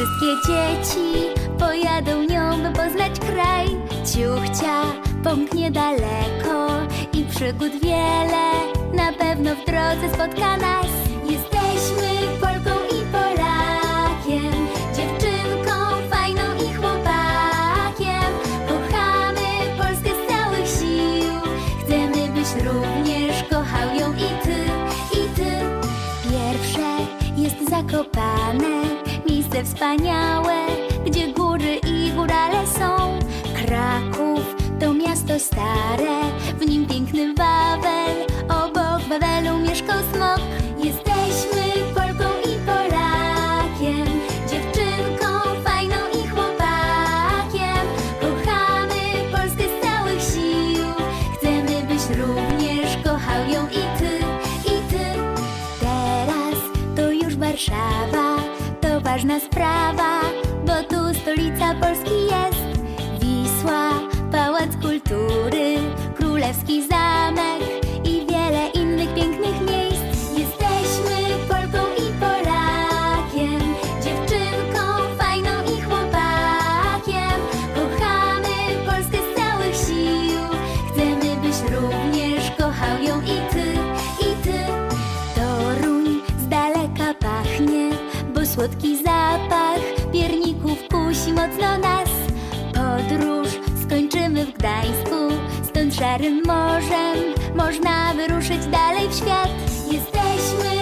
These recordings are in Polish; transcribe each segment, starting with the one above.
Wszystkie dzieci pojadą nią, by poznać kraj. Ciuchcia pomknie daleko i przygód wiele na pewno w drodze spotka nas. Jesteśmy Polką i Polakiem, dziewczynką fajną i chłopakiem. Kochamy Polskę z całych sił, chcemy byś również kochał ją i ty, i ty. Pierwsze jest Zakopane, miejsce wspaniałe, gdzie góry i górale są. Kraków to miasto stare, w nim piękny Wawel, obok Wawelu mieszkał smok. Jesteśmy Polką i Polakiem, dziewczynką fajną i chłopakiem. Kochamy Polskę z całych sił, chcemy byś również kochał ją i ty, i ty. Teraz to już Warszawa, ważna sprawa, bo tu stolica Polski jest. Wisła, Pałac Kultury, Królewski Zamek szarym morzem można wyruszyć dalej w świat. Jesteśmy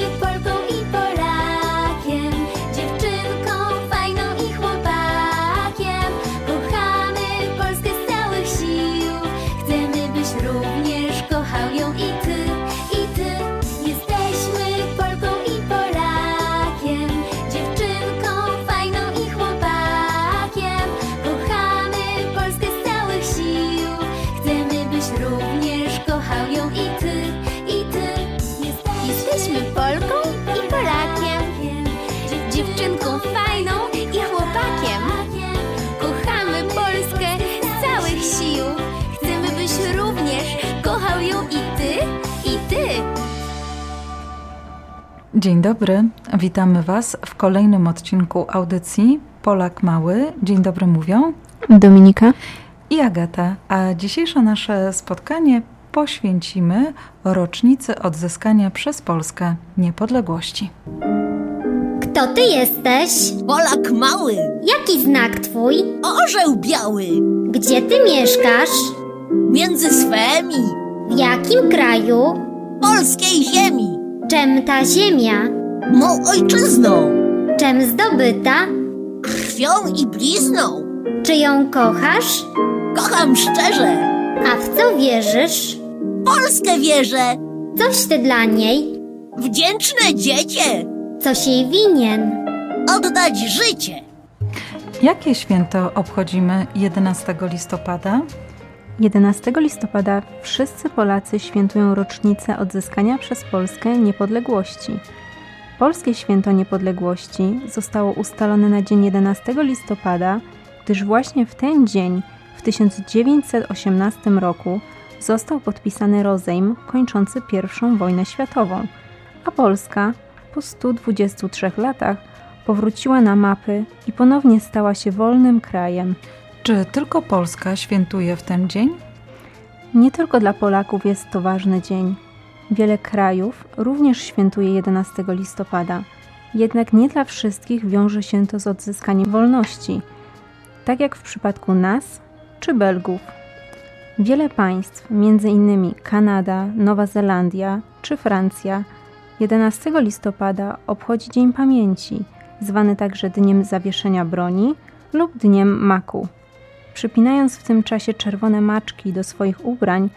Dzień dobry, witamy Was w kolejnym odcinku audycji Polak Mały. Dzień dobry mówią Dominika. i Agata, a dzisiejsze nasze spotkanie poświęcimy rocznicy odzyskania przez Polskę niepodległości. Kto ty jesteś? Polak mały, Jaki znak twój? orzeł biały, Gdzie ty mieszkasz? między swemi, W jakim kraju? polskiej ziemi, Czem ta ziemia? mą ojczyzną, Czem zdobyta? krwią i blizną. Czy ją kochasz? Kocham szczerze, A w co wierzysz? Polskę wierzę, Coś ty dla niej? wdzięczne dziecię, Coś jej winien? oddać życie. Jakie święto obchodzimy 11 listopada? 11 listopada wszyscy Polacy świętują rocznicę odzyskania przez Polskę niepodległości. Polskie święto niepodległości zostało ustalone na dzień 11 listopada, gdyż właśnie w ten dzień w 1918 roku został podpisany rozejm kończący I wojnę światową, a Polska po 123 latach powróciła na mapy i ponownie stała się wolnym krajem. Czy tylko Polska świętuje w ten dzień? Nie tylko dla Polaków jest to ważny dzień. Wiele krajów również świętuje 11 listopada, jednak nie dla wszystkich wiąże się to z odzyskaniem wolności, tak jak w przypadku nas czy Belgów. Wiele państw, m.in. Kanada, Nowa Zelandia czy Francja, 11 listopada obchodzi Dzień Pamięci, zwany także Dniem Zawieszenia Broni lub Dniem Maku. Przypinając w tym czasie czerwone maczki do swoich ubrań,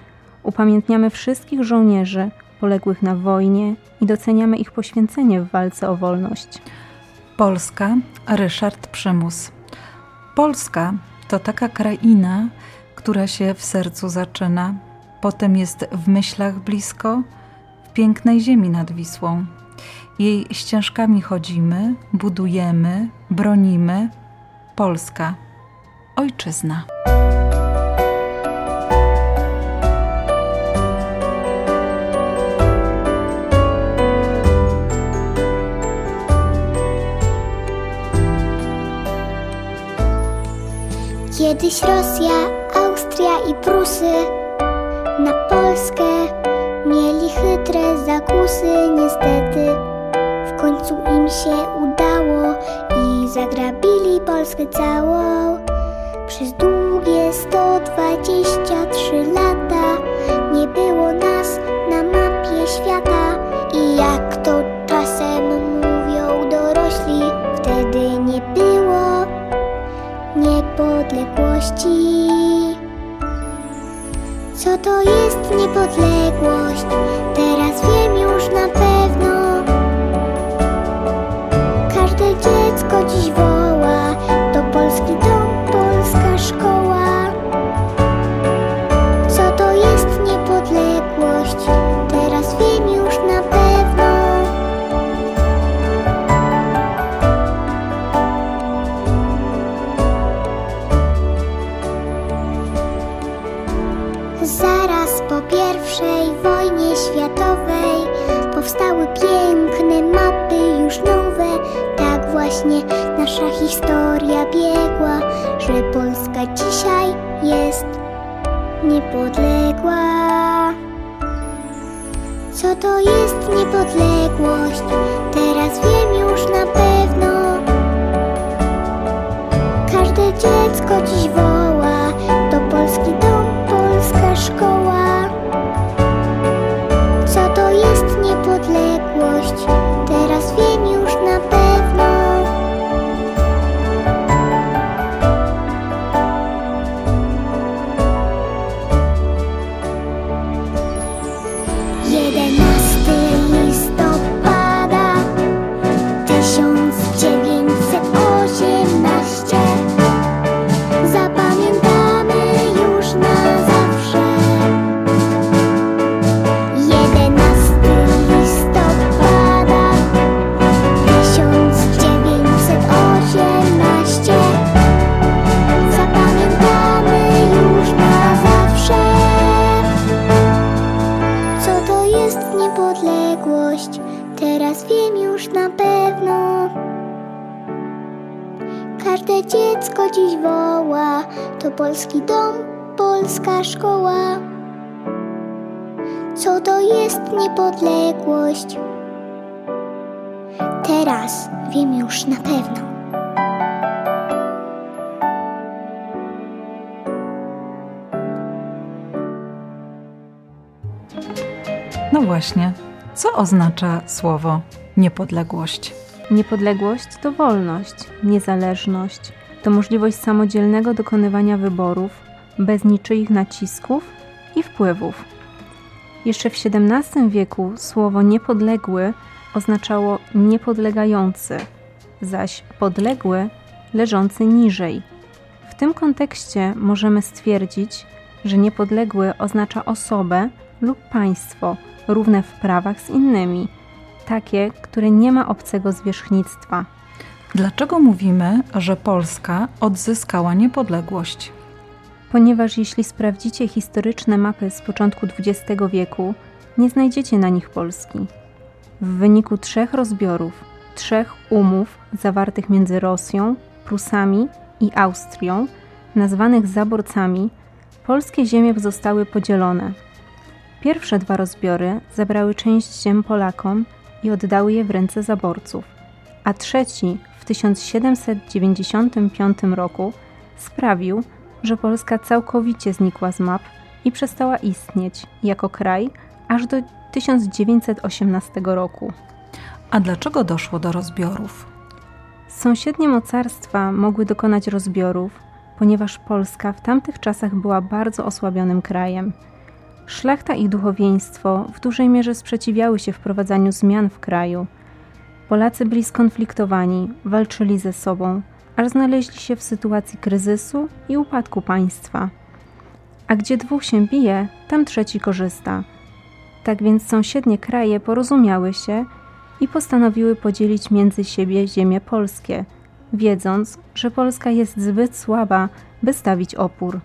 upamiętniamy wszystkich żołnierzy poległych na wojnie i doceniamy ich poświęcenie w walce o wolność. Polska, Ryszard Przymus. Polska to taka kraina, która się w sercu zaczyna, potem jest w myślach blisko, w pięknej ziemi nad Wisłą. Jej ścieżkami chodzimy, budujemy, bronimy. Polska, ojczyzna. Kiedyś Rosja, Austria i Prusy na Polskę mieli chytre zakusy, niestety w końcu im się udało i zagrabili Polskę całą. Przez długie 123 lata nie było nas na mapie świata i jak to czasem mówią dorośli, wtedy nie było niepodległości. Co to jest niepodległość? Właśnie nasza historia biegła, że Polska dzisiaj jest niepodległa. Co to jest niepodległość? Teraz wiem już na pewno. Każde dziecko dziś woła niepodległość? Teraz wiem już na pewno. No właśnie, co oznacza słowo niepodległość? Niepodległość to wolność, niezależność, to możliwość samodzielnego dokonywania wyborów bez niczyich nacisków i wpływów. Jeszcze w XVII wieku słowo niepodległy oznaczało niepodlegający, zaś podległy leżący niżej. W tym kontekście możemy stwierdzić, że niepodległy oznacza osobę lub państwo równe w prawach z innymi, takie, które nie ma obcego zwierzchnictwa. Dlaczego mówimy, że Polska odzyskała niepodległość? Ponieważ jeśli sprawdzicie historyczne mapy z początku XX wieku, nie znajdziecie na nich Polski. W wyniku trzech rozbiorów, trzech umów zawartych między Rosją, Prusami i Austrią, nazwanych zaborcami, polskie ziemie zostały podzielone. Pierwsze dwa rozbiory zabrały część ziem Polakom i oddały je w ręce zaborców, a trzeci w 1795 roku sprawił, że Polska całkowicie znikła z map i przestała istnieć jako kraj aż do 1918 roku. A dlaczego doszło do rozbiorów? Sąsiednie mocarstwa mogły dokonać rozbiorów, ponieważ Polska w tamtych czasach była bardzo osłabionym krajem. Szlachta i duchowieństwo w dużej mierze sprzeciwiały się wprowadzaniu zmian w kraju. Polacy byli skonfliktowani, walczyli ze sobą, aż znaleźli się w sytuacji kryzysu i upadku państwa. A gdzie dwóch się bije, tam trzeci korzysta. Tak więc sąsiednie kraje porozumiały się i postanowiły podzielić między siebie ziemie polskie, wiedząc, że Polska jest zbyt słaba, by stawić opór.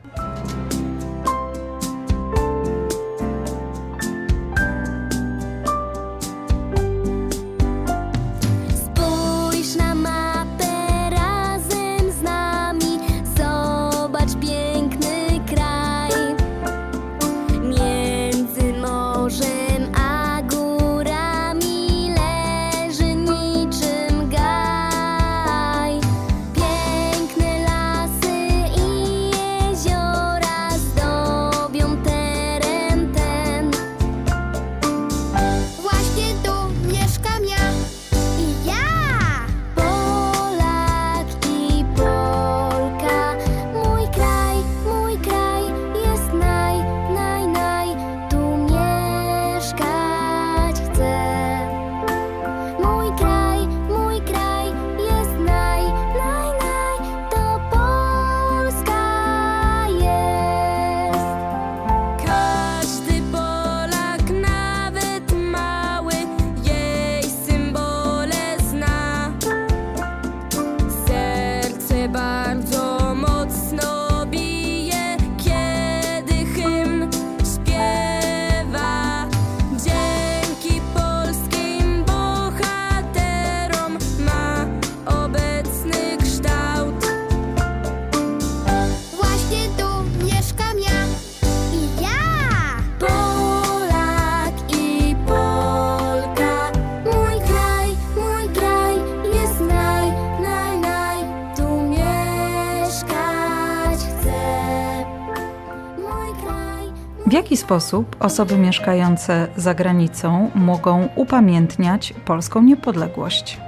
Jaki sposób osoby mieszkające za granicą mogą upamiętniać polską niepodległość?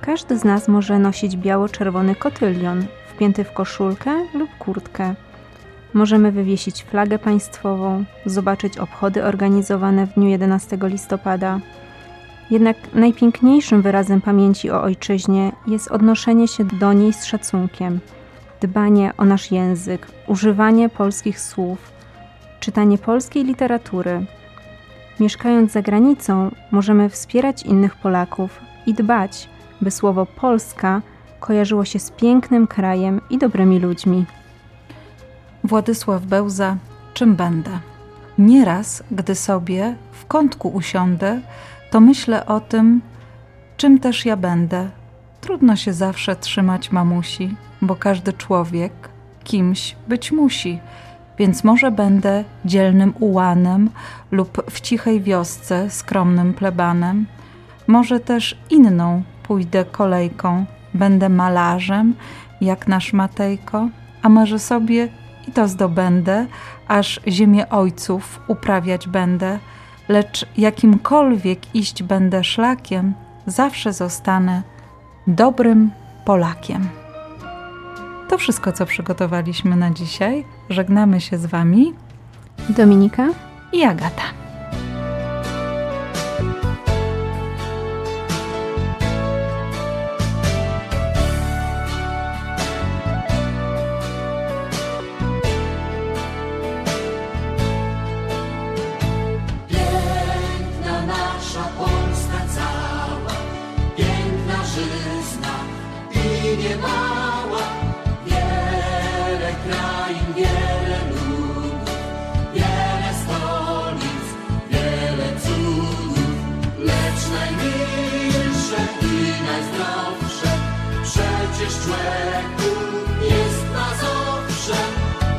Każdy z nas może nosić biało-czerwony kotylion, wpięty w koszulkę lub kurtkę. Możemy wywiesić flagę państwową, zobaczyć obchody organizowane w dniu 11 listopada. Jednak najpiękniejszym wyrazem pamięci o ojczyźnie jest odnoszenie się do niej z szacunkiem, dbanie o nasz język, używanie polskich słów, czytanie polskiej literatury. Mieszkając za granicą, możemy wspierać innych Polaków i dbać, by słowo Polska kojarzyło się z pięknym krajem i dobrymi ludźmi. Władysław Bełza, czym będę? Nieraz, gdy sobie w kątku usiądę, to myślę o tym, czym też ja będę. Trudno się zawsze trzymać mamusi, bo każdy człowiek kimś być musi. Więc może będę dzielnym ułanem lub w cichej wiosce skromnym plebanem. Może też inną pójdę kolejką, będę malarzem, jak nasz Matejko, a może sobie i to zdobędę, aż ziemię ojców uprawiać będę, lecz jakimkolwiek iść będę szlakiem, zawsze zostanę dobrym Polakiem. To wszystko, co przygotowaliśmy na dzisiaj. Żegnamy się z Wami Dominika i Agata. Przecież człowieku jest Mazowsze.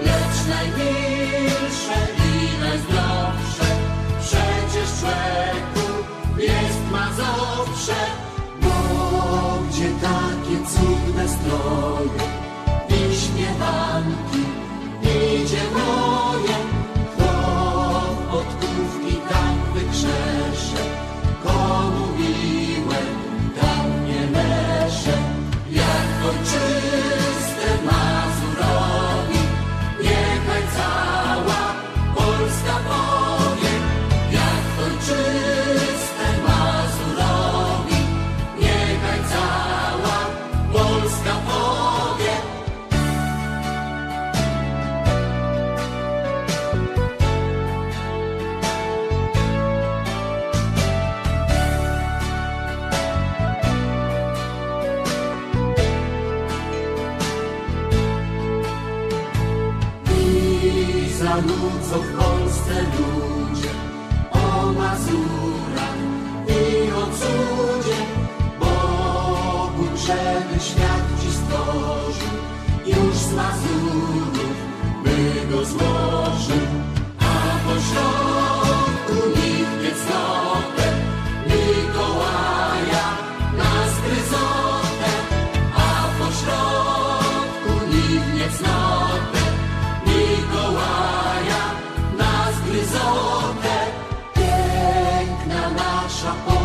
Lecz najmilsze i najzdrowsze przecież człowieku jest Mazowsze. Bo gdzie takie cudne stroje i śpiewanki idzie Chapo.